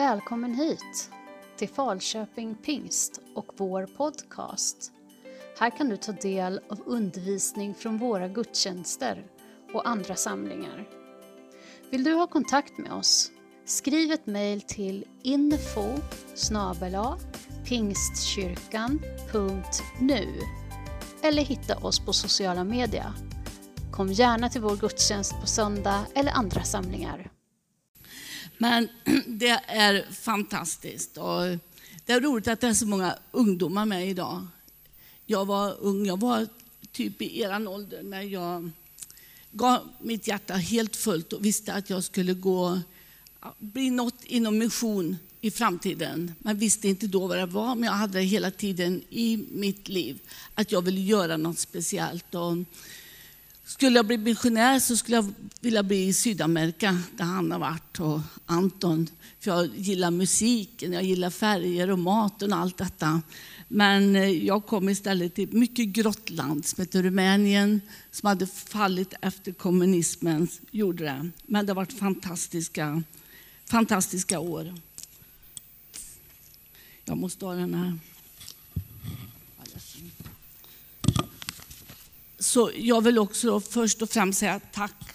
Välkommen hit till Falköping Pingst och vår podcast. Här kan du ta del av undervisning från våra gudstjänster och andra samlingar. Vill du ha kontakt med oss? Skriv ett mejl till info pingstkyrkan.nu eller hitta oss på sociala medier. Kom gärna till vår gudstjänst på söndag eller andra samlingar. Men det är fantastiskt. Och det är roligt att det är så många ungdomar med idag. Jag var ung, jag var typ i er ålder när jag gav mitt hjärta helt fullt och visste att jag skulle gå, bli något inom mission i framtiden. Man visste inte då vad det var, men jag hade det hela tiden i mitt liv. Att jag ville göra något speciellt. Och skulle jag bli missionär så skulle jag vilja bli i Sydamerika, där han har varit, och Anton. För jag gillar musiken, jag gillar färger och maten och allt detta. Men eh, jag kom istället till ett mycket grått land som heter Rumänien, som hade fallit efter kommunismen. Gjorde det. Men det har varit fantastiska, fantastiska år. Jag måste ha den här. Så jag vill också först och främst säga tack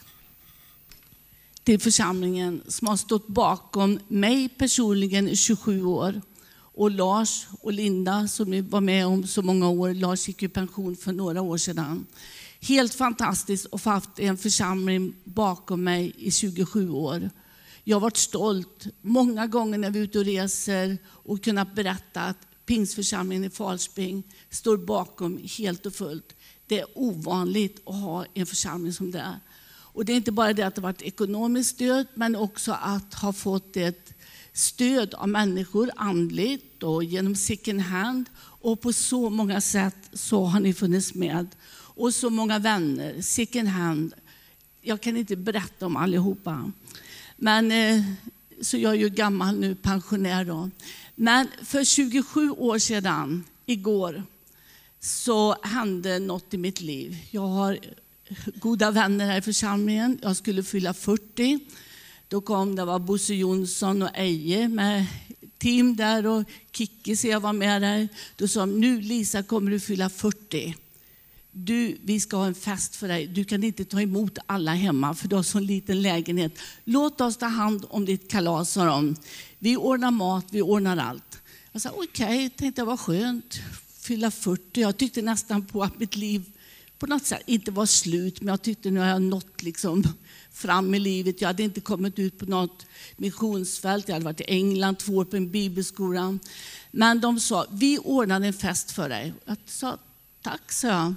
till församlingen som har stått bakom mig personligen i 27 år. Och Lars och Linda som var med om så många år. Lars gick i pension för några år sedan. Helt fantastiskt att få haft en församling bakom mig i 27 år. Jag har varit stolt många gånger när vi är ute och reser och kunnat berätta att Pingsförsamlingen i Falsping står bakom helt och fullt. Det är ovanligt att ha en församling som det är. Och det är inte bara det att det har varit ekonomiskt stöd, men också att ha fått ett stöd av människor andligt och genom second hand. Och på så många sätt så har ni funnits med. Och så många vänner, second hand. Jag kan inte berätta om allihopa. Men, eh, så jag är ju gammal nu, pensionär då. Men för 27 år sedan, igår, så hände något i mitt liv. Jag har goda vänner här i församlingen. Jag skulle fylla 40. Då kom det var Bosse Jonsson och Eje med team där och Kikki ser jag var med där. Då sa de, nu Lisa kommer du fylla 40. Du, vi ska ha en fest för dig. Du kan inte ta emot alla hemma för du har så liten lägenhet. Låt oss ta hand om ditt kalas, sa de. Vi ordnar mat, vi ordnar allt. Jag sa okej, okay, tänkte jag var skönt fylla 40. Jag tyckte nästan på att mitt liv på något sätt inte var slut, men jag tyckte nu har jag nått liksom fram i livet. Jag hade inte kommit ut på något missionsfält. Jag hade varit i England två år på en bibelskola. Men de sa, vi ordnar en fest för dig. Jag sa, tack, sa jag.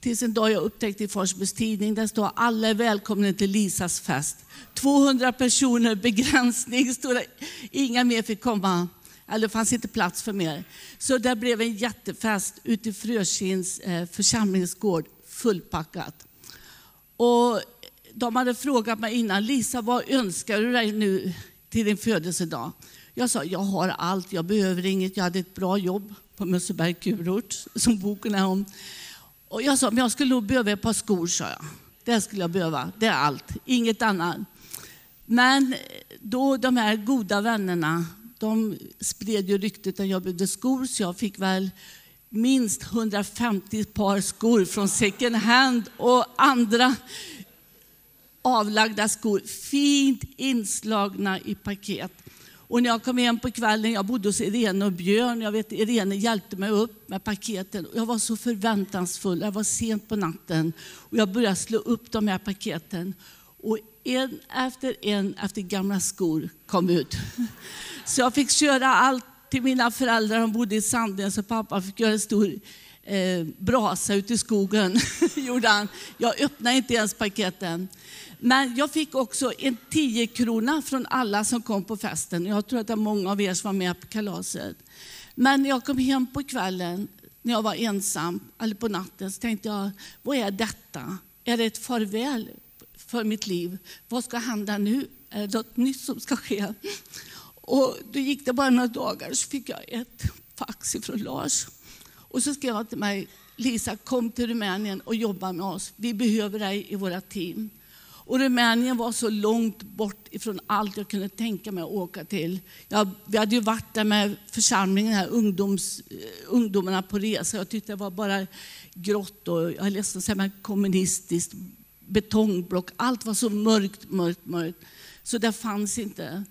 Tills en dag jag upptäckte i Forsbergs tidning, där står alla är välkomna till Lisas fest. 200 personer, begränsning, stod det. Inga mer fick komma. Eller det fanns inte plats för mer. Så det blev en jättefest ute i Frökins eh, församlingsgård, fullpackat. Och de hade frågat mig innan, Lisa vad önskar du dig nu till din födelsedag? Jag sa, jag har allt, jag behöver inget. Jag hade ett bra jobb på Mösseberg Kurort, som boken är om. Och jag sa, men jag skulle nog behöva ett par skor, sa jag. Det skulle jag behöva, det är allt, inget annat. Men då de här goda vännerna de spred ju ryktet att jag behövde skor, så jag fick väl minst 150 par skor från second hand och andra avlagda skor, fint inslagna i paket. Och när jag kom hem på kvällen, jag bodde hos Irene och Björn, jag vet Irene hjälpte mig upp med paketen. Jag var så förväntansfull, jag var sent på natten och jag började slå upp de här paketen. Och en efter en efter gamla skor kom ut. Så jag fick köra allt till mina föräldrar, de bodde i Sandens så pappa fick göra en stor eh, brasa ute i skogen. gjorde han. Jag öppnade inte ens paketen. Men jag fick också en 10 krona från alla som kom på festen. Jag tror att det är många av er som var med på kalaset. Men när jag kom hem på kvällen, när jag var ensam, eller på natten, så tänkte jag, vad är detta? Är det ett farväl för mitt liv? Vad ska hända nu? Är det något nytt som ska ske? Och då gick det bara några dagar så fick jag ett fax från Lars. Och så skrev han till mig, Lisa kom till Rumänien och jobba med oss. Vi behöver dig i våra team. Och Rumänien var så långt bort ifrån allt jag kunde tänka mig att åka till. Jag, vi hade ju varit där med församlingen, här, ungdoms, eh, ungdomarna på resa. Jag tyckte det var bara grått och jag är ledsen att säga men kommunistiskt, betongblock. Allt var så mörkt, mörkt, mörkt. Så det fanns inte.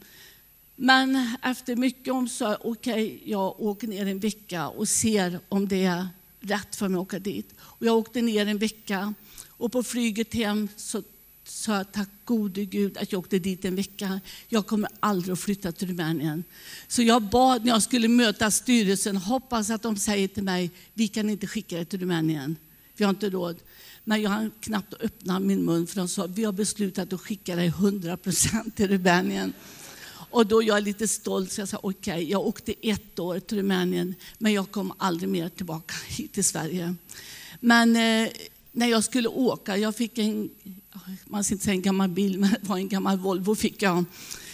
Men efter mycket om så, okej, okay, jag åker ner en vecka och ser om det är rätt för mig att åka dit. Och jag åkte ner en vecka och på flyget hem så sa jag tack gode Gud att jag åkte dit en vecka. Jag kommer aldrig att flytta till Rumänien. Så jag bad när jag skulle möta styrelsen, hoppas att de säger till mig, vi kan inte skicka dig till Rumänien. Vi har inte råd. Men jag hann knappt öppna min mun för de sa, vi har beslutat att skicka dig 100% till Rumänien. Och då jag är lite stolt så jag sa okej, okay, jag åkte ett år till Rumänien men jag kom aldrig mer tillbaka hit till Sverige. Men eh, när jag skulle åka, jag fick en, man ska inte säga en gammal bil, men det var en gammal Volvo fick jag.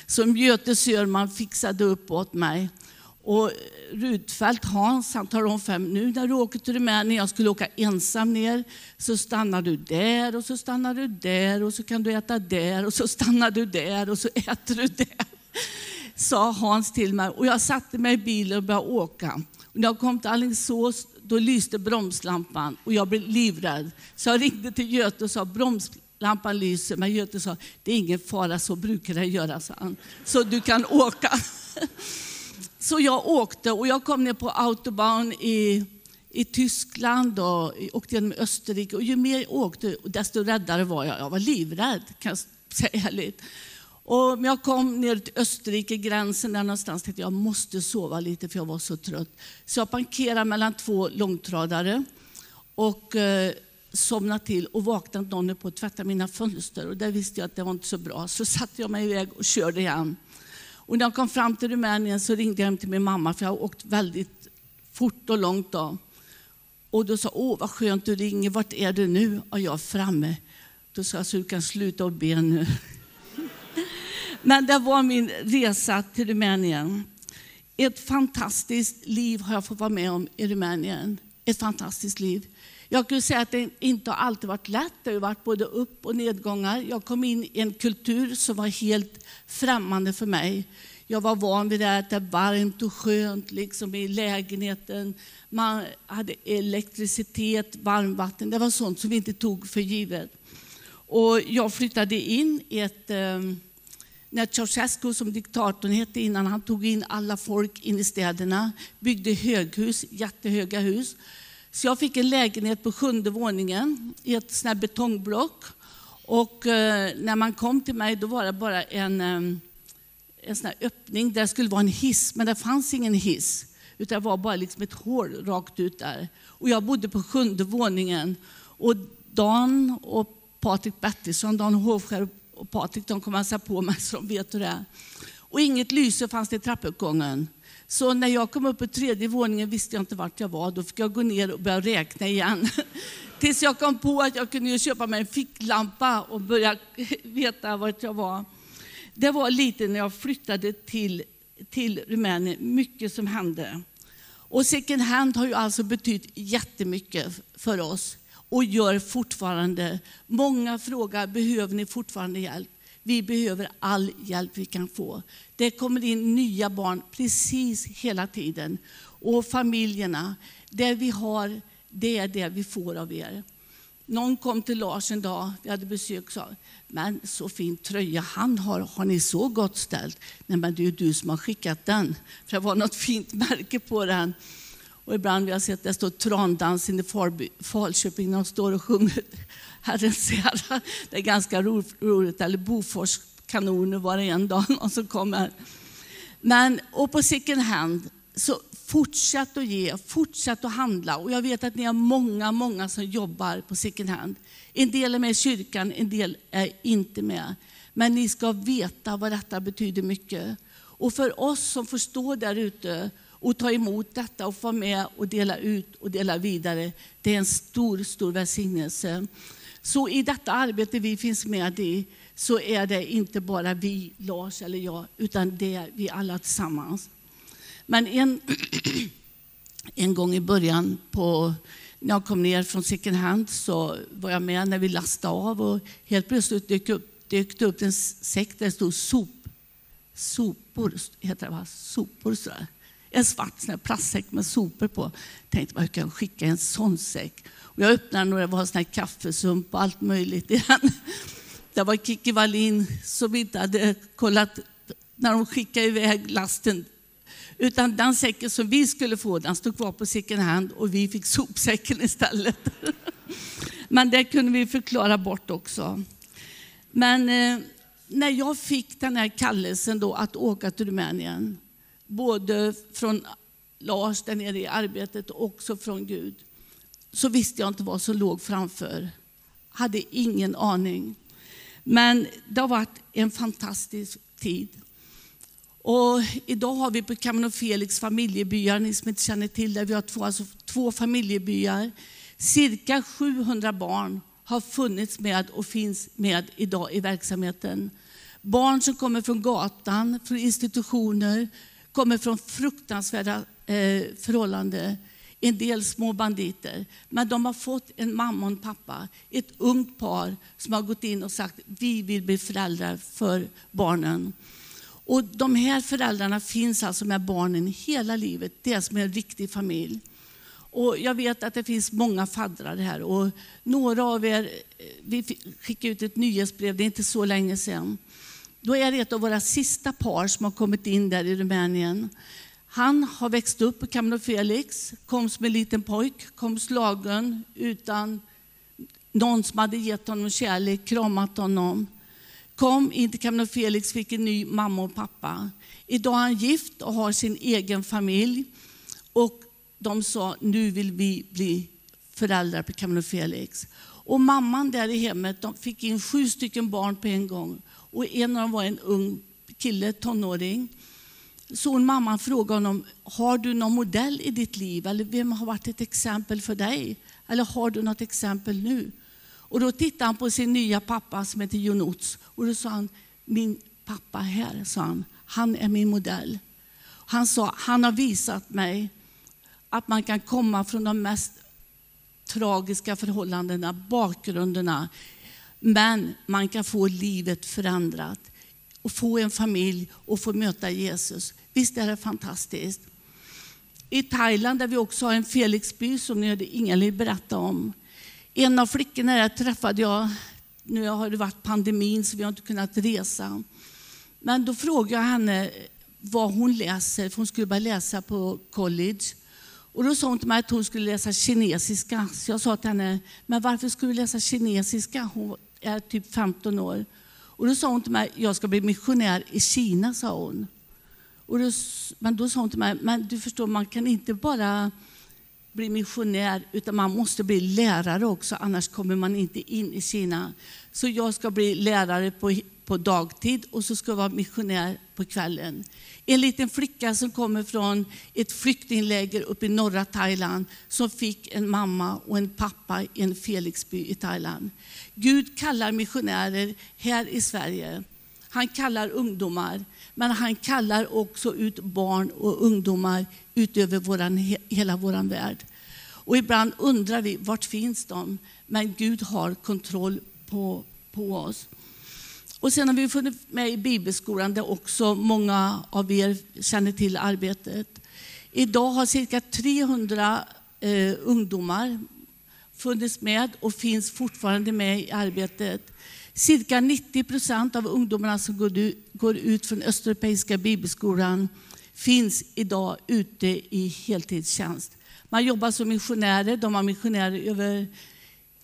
Som Göte Sörman fixade upp åt mig. Och Rudfeldt Hans han tar om för mig, nu när du åker till Rumänien, jag skulle åka ensam ner, så stannar du där och så stannar du där och så kan du äta där och så stannar du där och så äter du där. Sa Hans till mig och jag satte mig i bilen och började åka. Och när jag kom till Alingsås då lyste bromslampan och jag blev livrädd. Så jag ringde till Göte och sa bromslampan lyser. Men Göte sa det är ingen fara, så brukar det göra. sa han. så du kan åka. Så jag åkte och jag kom ner på autobahn i, i Tyskland och åkte genom Österrike. Och ju mer jag åkte, desto räddare var jag. Jag var livrädd, kan jag säga ärligt. Och jag kom ner till Österrike, gränsen där någonstans, tänkte jag måste sova lite för jag var så trött. Så jag parkerade mellan två långtradare och eh, somnade till och vaknade någon på att tvätta mina fönster. Och där visste jag att det var inte så bra. Så satte jag mig iväg och körde hem. Och när jag kom fram till Rumänien så ringde jag hem till min mamma för jag har åkt väldigt fort och långt. Då. Och då sa åh vad skönt du ringer, vart är du nu? Och jag är framme. Då sa jag så du kan sluta och be nu. Men det var min resa till Rumänien. Ett fantastiskt liv har jag fått vara med om i Rumänien. Ett fantastiskt liv. Jag kan säga att det inte har alltid varit lätt. Det har varit både upp och nedgångar. Jag kom in i en kultur som var helt främmande för mig. Jag var van vid det att det var varmt och skönt liksom i lägenheten. Man hade elektricitet, varmvatten. Det var sånt som vi inte tog för givet. Och jag flyttade in i ett ehm, när Ceausescu, som diktatorn hette innan, han tog in alla folk in i städerna, byggde höghus, jättehöga hus. Så jag fick en lägenhet på sjunde våningen i ett sånt betongblock. Och eh, när man kom till mig då var det bara en, eh, en sån öppning där det skulle vara en hiss, men det fanns ingen hiss. Utan det var bara liksom ett hål rakt ut där. Och jag bodde på sjunde våningen. Och Dan och Patrik Bertilsson, Dan Hovskär och Patrik de kom och hälsade på mig så de vet hur det är. Och inget lyse fanns det i trappuppgången. Så när jag kom upp på tredje våningen visste jag inte vart jag var. Då fick jag gå ner och börja räkna igen. Tills jag kom på att jag kunde köpa mig en ficklampa och börja veta vart jag var. Det var lite när jag flyttade till, till Rumänien, mycket som hände. Och second hand har ju alltså betytt jättemycket för oss och gör fortfarande. Många frågar, behöver ni fortfarande hjälp? Vi behöver all hjälp vi kan få. Det kommer in nya barn precis hela tiden. Och familjerna, det vi har, det är det vi får av er. Någon kom till Lars en dag, vi hade besök och sa, men så fin tröja han har, har ni så gott ställt? Nej men det är ju du som har skickat den, för det var något fint märke på den. Och ibland har sett det står trandansen i Falköping när de står och sjunger Herrens ära. Det är ganska roligt. Eller Bofors kanoner var det en dag någon som kommer. Men, och på second hand, så fortsätt att ge, fortsätt att handla. Och jag vet att ni har många, många som jobbar på second hand. En del är med i kyrkan, en del är inte med. Men ni ska veta vad detta betyder mycket. Och för oss som får stå där ute och ta emot detta och få med och dela ut och dela vidare. Det är en stor, stor välsignelse. Så i detta arbete vi finns med i så är det inte bara vi, Lars eller jag, utan det är vi alla tillsammans. Men en, en gång i början på när jag kom ner från second hand så var jag med när vi lastade av och helt plötsligt dök upp dök det upp en säck där det stod sop, sopor, heter det va? Sopor sådär. En svart sån plastsäck med sopor på. Tänkte, vad kan jag skicka en sån säck? Och jag öppnade och det var sån här kaffesump och allt möjligt i den. Det var Kikki Wallin som inte hade kollat när de skickade iväg lasten. Utan den säcken som vi skulle få, den stod kvar på second hand och vi fick sopsäcken istället. Men det kunde vi förklara bort också. Men eh, när jag fick den här kallelsen då att åka till Rumänien, både från Lars där nere i arbetet och också från Gud, så visste jag inte vad som låg framför. Hade ingen aning. Men det har varit en fantastisk tid. Och idag har vi på Kamen och Felix familjebyar, ni som inte känner till det, vi har två, alltså två familjebyar. Cirka 700 barn har funnits med och finns med idag i verksamheten. Barn som kommer från gatan, från institutioner, kommer från fruktansvärda eh, förhållanden. En del små banditer. Men de har fått en mamma och en pappa, ett ungt par som har gått in och sagt vi vill bli föräldrar för barnen. Och de här föräldrarna finns alltså med barnen hela livet. Det är som en riktig familj. Och jag vet att det finns många faddrar här. Och några av er, eh, vi skickade ut ett nyhetsbrev, det är inte så länge sedan. Då är det ett av våra sista par som har kommit in där i Rumänien. Han har växt upp på Camino Felix, kom som en liten pojk, kom slagen utan någon som hade gett honom kärlek, kramat honom. Kom in till Camino Felix, fick en ny mamma och pappa. Idag är han gift och har sin egen familj. Och de sa, nu vill vi bli föräldrar på Camino Felix. Och mamman där i hemmet, de fick in sju stycken barn på en gång. Och en av dem var en ung kille, tonåring. Så mamman frågade honom, har du någon modell i ditt liv? Eller vem har varit ett exempel för dig? Eller har du något exempel nu? Och då tittade han på sin nya pappa som heter Jonots. Och då sa han, min pappa här, sa han, han är min modell. Han sa, han har visat mig att man kan komma från de mest tragiska förhållandena, bakgrunderna. Men man kan få livet förändrat och få en familj och få möta Jesus. Visst är det fantastiskt? I Thailand där vi också har en Felixby som ni hörde Ingalill berätta om. En av flickorna där träffade jag, nu har det varit pandemin så vi har inte kunnat resa. Men då frågade jag henne vad hon läser, för hon skulle börja läsa på college. Och då sa hon till mig att hon skulle läsa kinesiska. Så jag sa till henne, men varför skulle du läsa kinesiska? Hon är typ 15 år. Och då sa hon till mig, jag ska bli missionär i Kina, sa hon. Och då, men då sa hon till mig, men du förstår, man kan inte bara bli missionär, utan man måste bli lärare också, annars kommer man inte in i Kina. Så jag ska bli lärare på, på dagtid och så ska jag vara missionär på kvällen. En liten flicka som kommer från ett flyktingläger uppe i norra Thailand som fick en mamma och en pappa i en Felixby i Thailand. Gud kallar missionärer här i Sverige. Han kallar ungdomar, men han kallar också ut barn och ungdomar utöver våran, hela vår värld. Och ibland undrar vi, vart finns de? Men Gud har kontroll på, på oss. Och sen har vi funnits med i bibelskolan där också många av er känner till arbetet. Idag har cirka 300 eh, ungdomar funnits med och finns fortfarande med i arbetet. Cirka 90 procent av ungdomarna som går ut från Östeuropeiska bibelskolan finns idag ute i heltidstjänst. Man jobbar som missionärer, de har missionärer över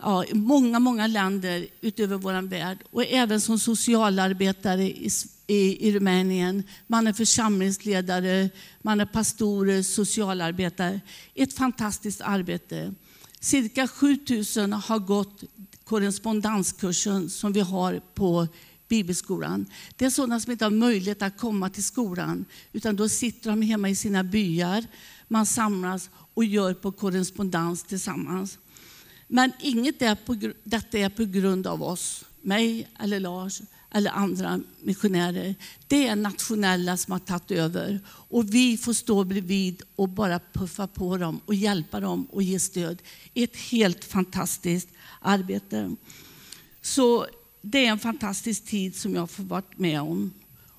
ja, många, många länder utöver vår värld. Och även som socialarbetare i, i, i Rumänien. Man är församlingsledare, man är pastorer, socialarbetare. Ett fantastiskt arbete. Cirka 7000 har gått korrespondenskursen som vi har på bibelskolan. Det är sådana som inte har möjlighet att komma till skolan, utan då sitter de hemma i sina byar. Man samlas och gör på korrespondens tillsammans. Men inget är på, detta är på grund av oss, mig eller Lars eller andra missionärer. Det är nationella som har tagit över och vi får stå bredvid och bara puffa på dem och hjälpa dem och ge stöd. Ett helt fantastiskt arbete. Så det är en fantastisk tid som jag får varit med om.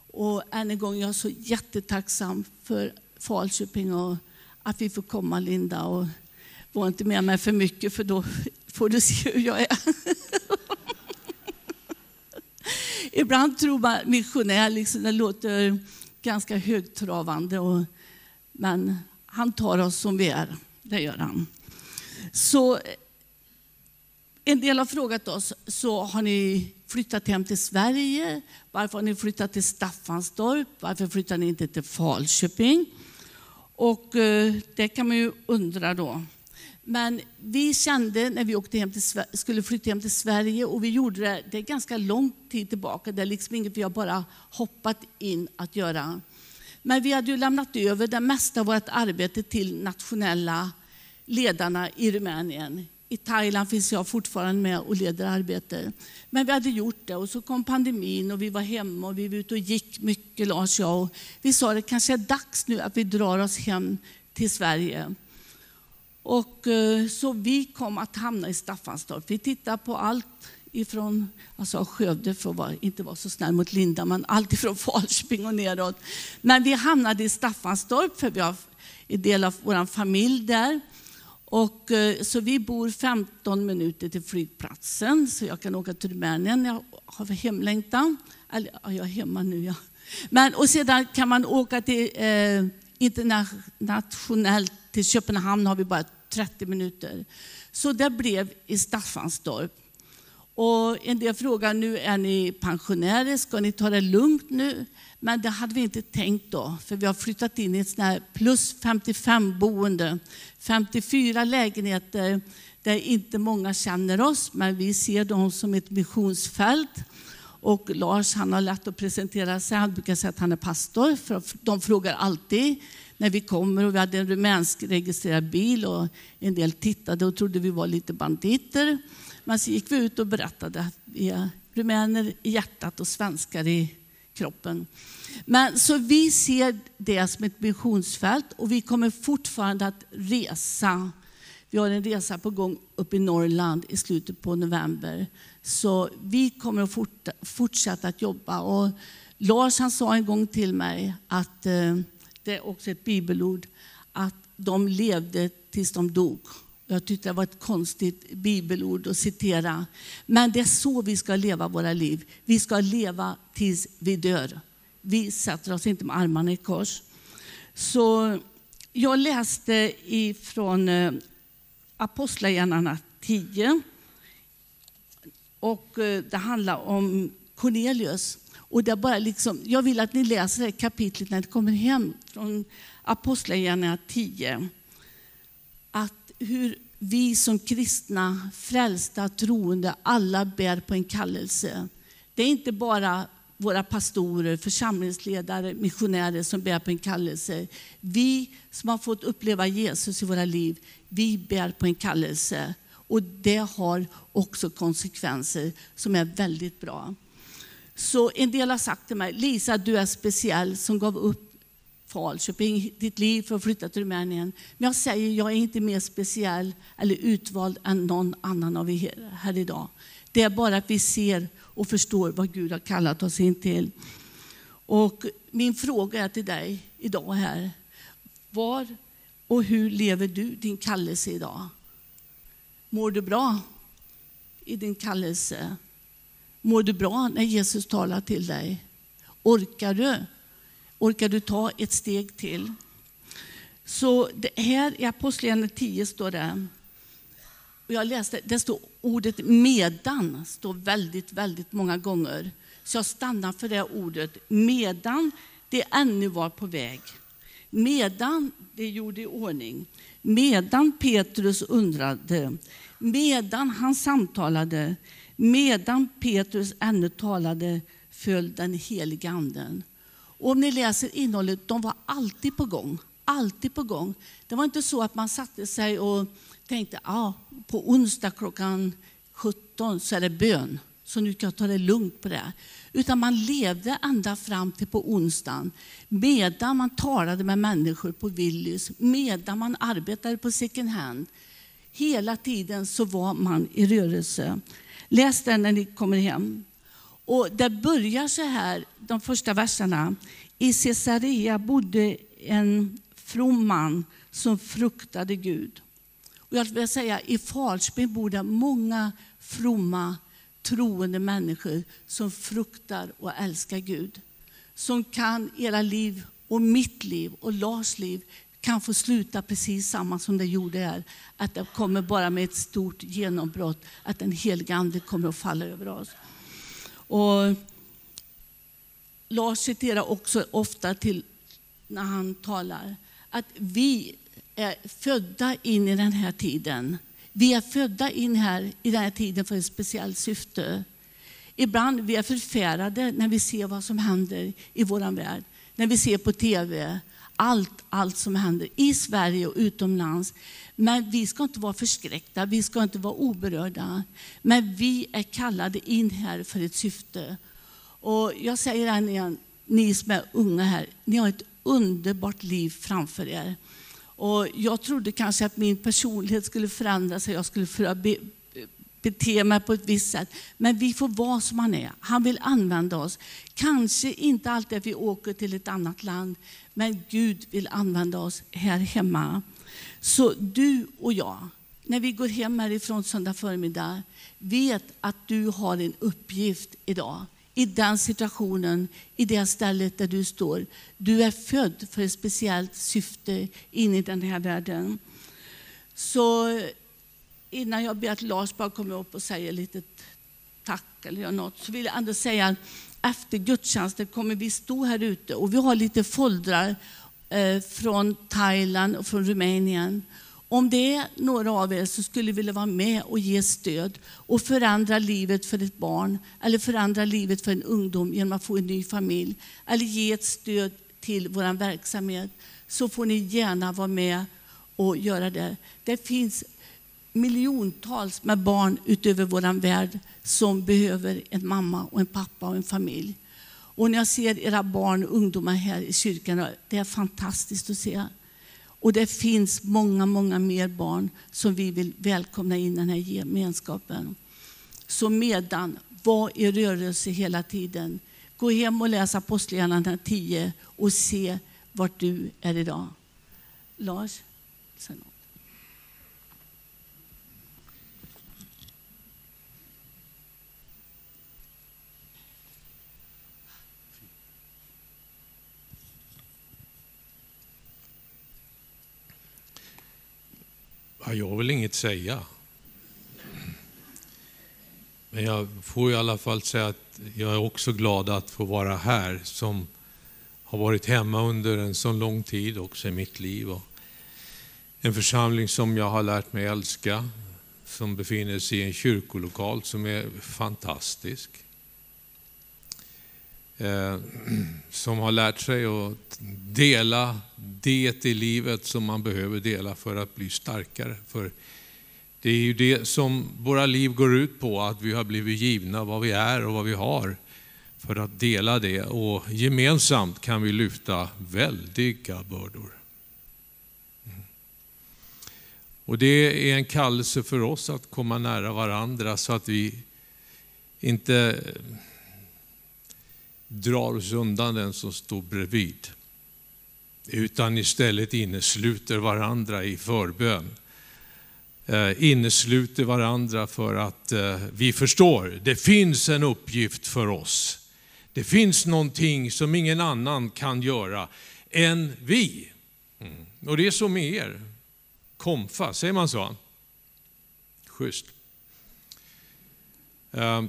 Och än en gång, jag är så jättetacksam för Falköping och att vi får komma Linda. Och var inte med mig för mycket för då får du se hur jag är. Ibland tror man missionär, liksom, det låter ganska högtravande. Och, men han tar oss som vi är, det gör han. Så en del har frågat oss, så har ni flyttat hem till Sverige? Varför har ni flyttat till Staffanstorp? Varför flyttar ni inte till Falköping? Och eh, det kan man ju undra då. Men vi kände när vi åkte hem till, skulle flytta hem till Sverige och vi gjorde det, det är ganska lång tid tillbaka, det är liksom inget vi har bara hoppat in att göra. Men vi hade ju lämnat över det mesta av vårt arbete till nationella ledarna i Rumänien. I Thailand finns jag fortfarande med och leder arbetet. Men vi hade gjort det och så kom pandemin och vi var hemma och vi var ute och gick mycket Lars och jag. Och vi sa det kanske är dags nu att vi drar oss hem till Sverige. Och eh, så vi kom att hamna i Staffanstorp. Vi tittade på allt ifrån, jag sa Skövde för att inte vara så snäll mot Linda, men allt ifrån Falköping och neråt. Men vi hamnade i Staffanstorp för vi har en del av vår familj där. Och, eh, så vi bor 15 minuter till flygplatsen, så jag kan åka till Rumänien. Jag har hemlängtan. Eller, jag är hemma nu, ja. Men, och sedan kan man åka till eh, internationellt, till Köpenhamn har vi bara 30 minuter. Så det blev i Staffanstorp. Och en del frågar, nu är ni pensionärer, ska ni ta det lugnt nu? Men det hade vi inte tänkt då, för vi har flyttat in i ett sånt här plus 55 boende. 54 lägenheter där inte många känner oss, men vi ser dem som ett missionsfält. Och Lars han har lätt att presentera sig. Han brukar säga att han är pastor, för de frågar alltid när vi kommer. Och vi hade en rumänsk registrerad bil och en del tittade och trodde vi var lite banditer. Men så gick vi ut och berättade att vi är rumäner i hjärtat och svenskar i kroppen. Men så vi ser det som ett missionsfält och vi kommer fortfarande att resa. Vi har en resa på gång upp i Norrland i slutet på november. Så vi kommer att fortsätta att jobba. Och Lars han sa en gång till mig att eh, det är också ett bibelord, att de levde tills de dog. Jag tyckte det var ett konstigt bibelord att citera. Men det är så vi ska leva våra liv. Vi ska leva tills vi dör. Vi sätter oss inte med armarna i kors. Så jag läste ifrån eh, Apostlagärningarna 10. Och eh, det handlar om Cornelius. Och det bara liksom, jag vill att ni läser det kapitlet när ni kommer hem från Apostlagärningarna 10. Att hur vi som kristna, frälsta, troende, alla bär på en kallelse. Det är inte bara våra pastorer, församlingsledare, missionärer som bär på en kallelse. Vi som har fått uppleva Jesus i våra liv, vi bär på en kallelse. Och det har också konsekvenser som är väldigt bra. Så en del har sagt till mig, Lisa du är speciell som gav upp Falköping, ditt liv för att flytta till Rumänien. Men jag säger, jag är inte mer speciell eller utvald än någon annan av er här idag. Det är bara att vi ser och förstår vad Gud har kallat oss in till. Och min fråga är till dig idag här. Var och hur lever du din kallelse idag? Mår du bra i din kallelse? Mår du bra när Jesus talar till dig? Orkar du? Orkar du ta ett steg till? Så det här i Apostlagärningarna 10 står det, och jag läste, det står ordet medan, står väldigt, väldigt många gånger. Så jag stannar för det ordet, medan det ännu var på väg. Medan det gjorde i ordning. Medan Petrus undrade, medan han samtalade, medan Petrus ännu talade föll den heliga anden. Och om ni läser innehållet, de var alltid på gång. Alltid på gång. Det var inte så att man satte sig och tänkte, ah, på onsdag klockan 17 så är det bön, så nu kan jag ta det lugnt på det. Utan man levde ända fram till på onsdagen, medan man talade med människor på Willys, medan man arbetade på second hand. Hela tiden så var man i rörelse. Läs den när ni kommer hem. Och det börjar så här, de första verserna. I Caesarea bodde en from man som fruktade Gud. Och jag vill säga, I Falsbyn bor det många fromma, troende människor som fruktar och älskar Gud. Som kan era liv och mitt liv och Lars liv kan få sluta precis samma som det gjorde här. Att det kommer bara med ett stort genombrott, att den helige Ande kommer att falla över oss. Och Lars citerar också ofta till när han talar att vi är födda in i den här tiden. Vi är födda in här i den här tiden för ett speciellt syfte. Ibland vi är förfärade när vi ser vad som händer i vår värld. När vi ser på TV, allt, allt som händer i Sverige och utomlands. Men vi ska inte vara förskräckta, vi ska inte vara oberörda. Men vi är kallade in här för ett syfte. Och jag säger än igen, ni som är unga här, ni har ett underbart liv framför er. Och jag trodde kanske att min personlighet skulle förändras, jag skulle bete mig på ett visst sätt. Men vi får vara som han är. Han vill använda oss. Kanske inte alltid att vi åker till ett annat land, men Gud vill använda oss här hemma. Så du och jag, när vi går hem härifrån söndag förmiddag, vet att du har en uppgift idag. I den situationen, i det stället där du står. Du är född för ett speciellt syfte in i den här världen. Så innan jag ber att Lars bara kommer upp och säger lite tack eller något, så vill jag ändå säga att efter gudstjänsten kommer vi stå här ute och vi har lite foldrar eh, från Thailand och från Rumänien. Om det är några av er som skulle vilja vara med och ge stöd och förändra livet för ett barn eller förändra livet för en ungdom genom att få en ny familj eller ge ett stöd till vår verksamhet så får ni gärna vara med och göra det. Det finns miljontals med barn utöver vår värld som behöver en mamma och en pappa och en familj. Och när jag ser era barn och ungdomar här i kyrkan, det är fantastiskt att se. Och det finns många, många mer barn som vi vill välkomna in i den här gemenskapen. Så medan, var i rörelse hela tiden. Gå hem och läs Apostlagärningarna 10 och se vart du är idag. Lars? Ja, jag vill inget säga. Men jag får i alla fall säga att jag är också glad att få vara här som har varit hemma under en så lång tid också i mitt liv. Och en församling som jag har lärt mig älska, som befinner sig i en kyrkolokal som är fantastisk. Eh, som har lärt sig att dela det i livet som man behöver dela för att bli starkare. För det är ju det som våra liv går ut på, att vi har blivit givna vad vi är och vad vi har för att dela det. Och gemensamt kan vi lyfta väldiga bördor. Och det är en kallelse för oss att komma nära varandra så att vi inte drar oss undan den som står bredvid. Utan istället innesluter varandra i förbön. Eh, innesluter varandra för att eh, vi förstår, det finns en uppgift för oss. Det finns någonting som ingen annan kan göra än vi. Mm. Och det är så med er. Komfa, säger man så? Schysst. Eh,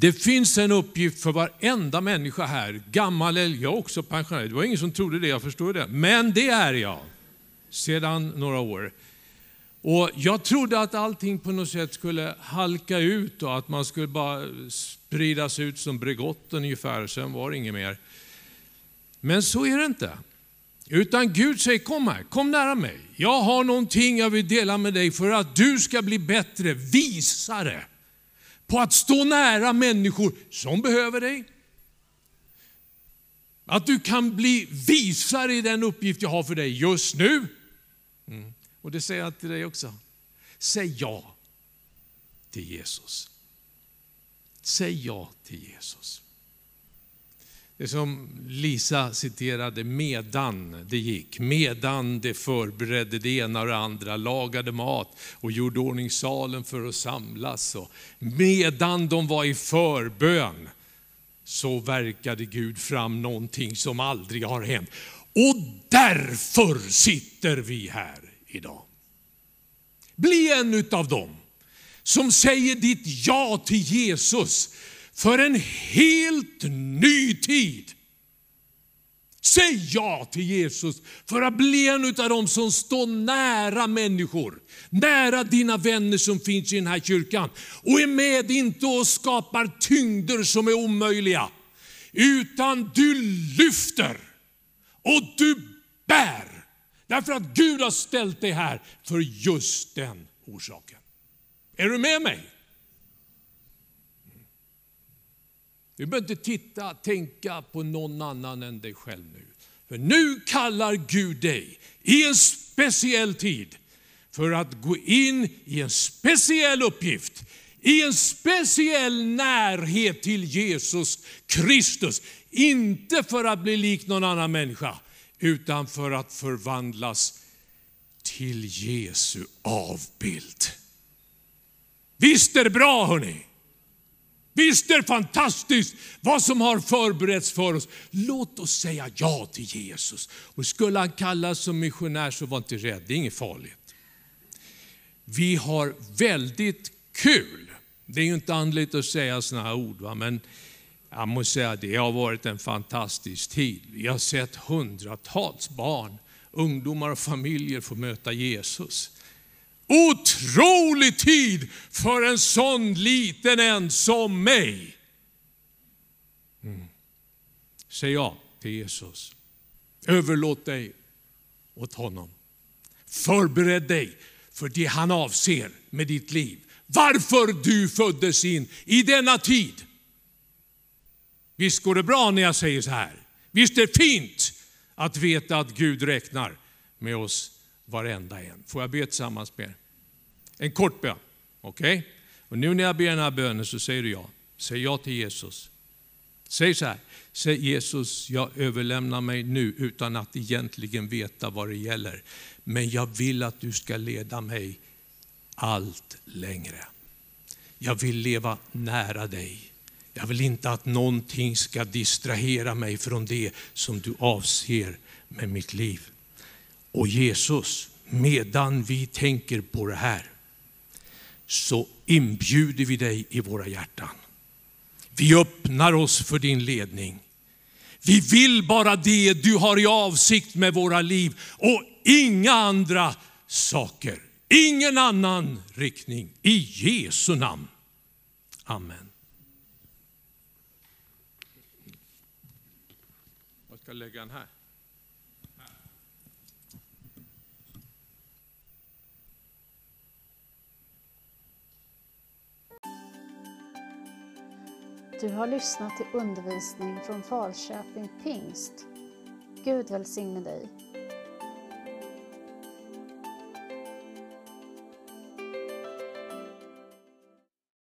det finns en uppgift för varenda människa här, gammal eller jag också pensionär. Det var ingen som trodde det, jag förstår det. Men det är jag, sedan några år. Och Jag trodde att allting på något sätt skulle halka ut och att man skulle bara spridas ut som Bregott ungefär, sen var det inget mer. Men så är det inte. Utan Gud säger, kom här, kom nära mig. Jag har någonting jag vill dela med dig för att du ska bli bättre visare på att stå nära människor som behöver dig. Att du kan bli visare i den uppgift jag har för dig just nu. Mm. Och det säger jag till dig också. Säg ja till Jesus. Säg ja till Jesus. Det som Lisa citerade, medan det gick, medan det förberedde det ena och det andra, lagade mat och gjorde ordning salen för att samlas. Och medan de var i förbön så verkade Gud fram någonting som aldrig har hänt. Och därför sitter vi här idag. Bli en av dem som säger ditt ja till Jesus för en helt ny tid. Säg ja till Jesus för att bli en av dem som står nära människor, nära dina vänner som finns i den här kyrkan och är med inte och skapar tyngder som är omöjliga, utan du lyfter och du bär. Därför att Gud har ställt dig här för just den orsaken. Är du med mig? Du behöver inte titta, tänka på någon annan än dig själv nu. För nu kallar Gud dig i en speciell tid för att gå in i en speciell uppgift, i en speciell närhet till Jesus Kristus. Inte för att bli lik någon annan människa, utan för att förvandlas till Jesu avbild. Visst är det bra hörni? Visst är det fantastiskt vad som har förberetts för oss. Låt oss säga ja till Jesus. Och skulle han kallas som missionär så var inte rädd, det är inget farligt. Vi har väldigt kul. Det är ju inte andligt att säga sådana här ord, va? men jag måste säga att det har varit en fantastisk tid. Vi har sett hundratals barn, ungdomar och familjer få möta Jesus. Otrolig tid för en sån liten en som mig. Mm. Säg ja till Jesus. Överlåt dig åt honom. Förbered dig för det han avser med ditt liv. Varför du föddes in i denna tid. Visst går det bra när jag säger så här. Visst är det fint att veta att Gud räknar med oss varenda en. Får jag be tillsammans med er? En kort bön. Okej? Okay? Och nu när jag ber den här bönen så säger du ja. Säg ja till Jesus. Säg så här. Säg Jesus, jag överlämnar mig nu utan att egentligen veta vad det gäller. Men jag vill att du ska leda mig allt längre. Jag vill leva nära dig. Jag vill inte att någonting ska distrahera mig från det som du avser med mitt liv. Och Jesus, medan vi tänker på det här, så inbjuder vi dig i våra hjärtan. Vi öppnar oss för din ledning. Vi vill bara det du har i avsikt med våra liv och inga andra saker. Ingen annan riktning. I Jesu namn. Amen. Jag ska lägga den här. Du har lyssnat till undervisning från Falköping Pingst. Gud välsigne dig.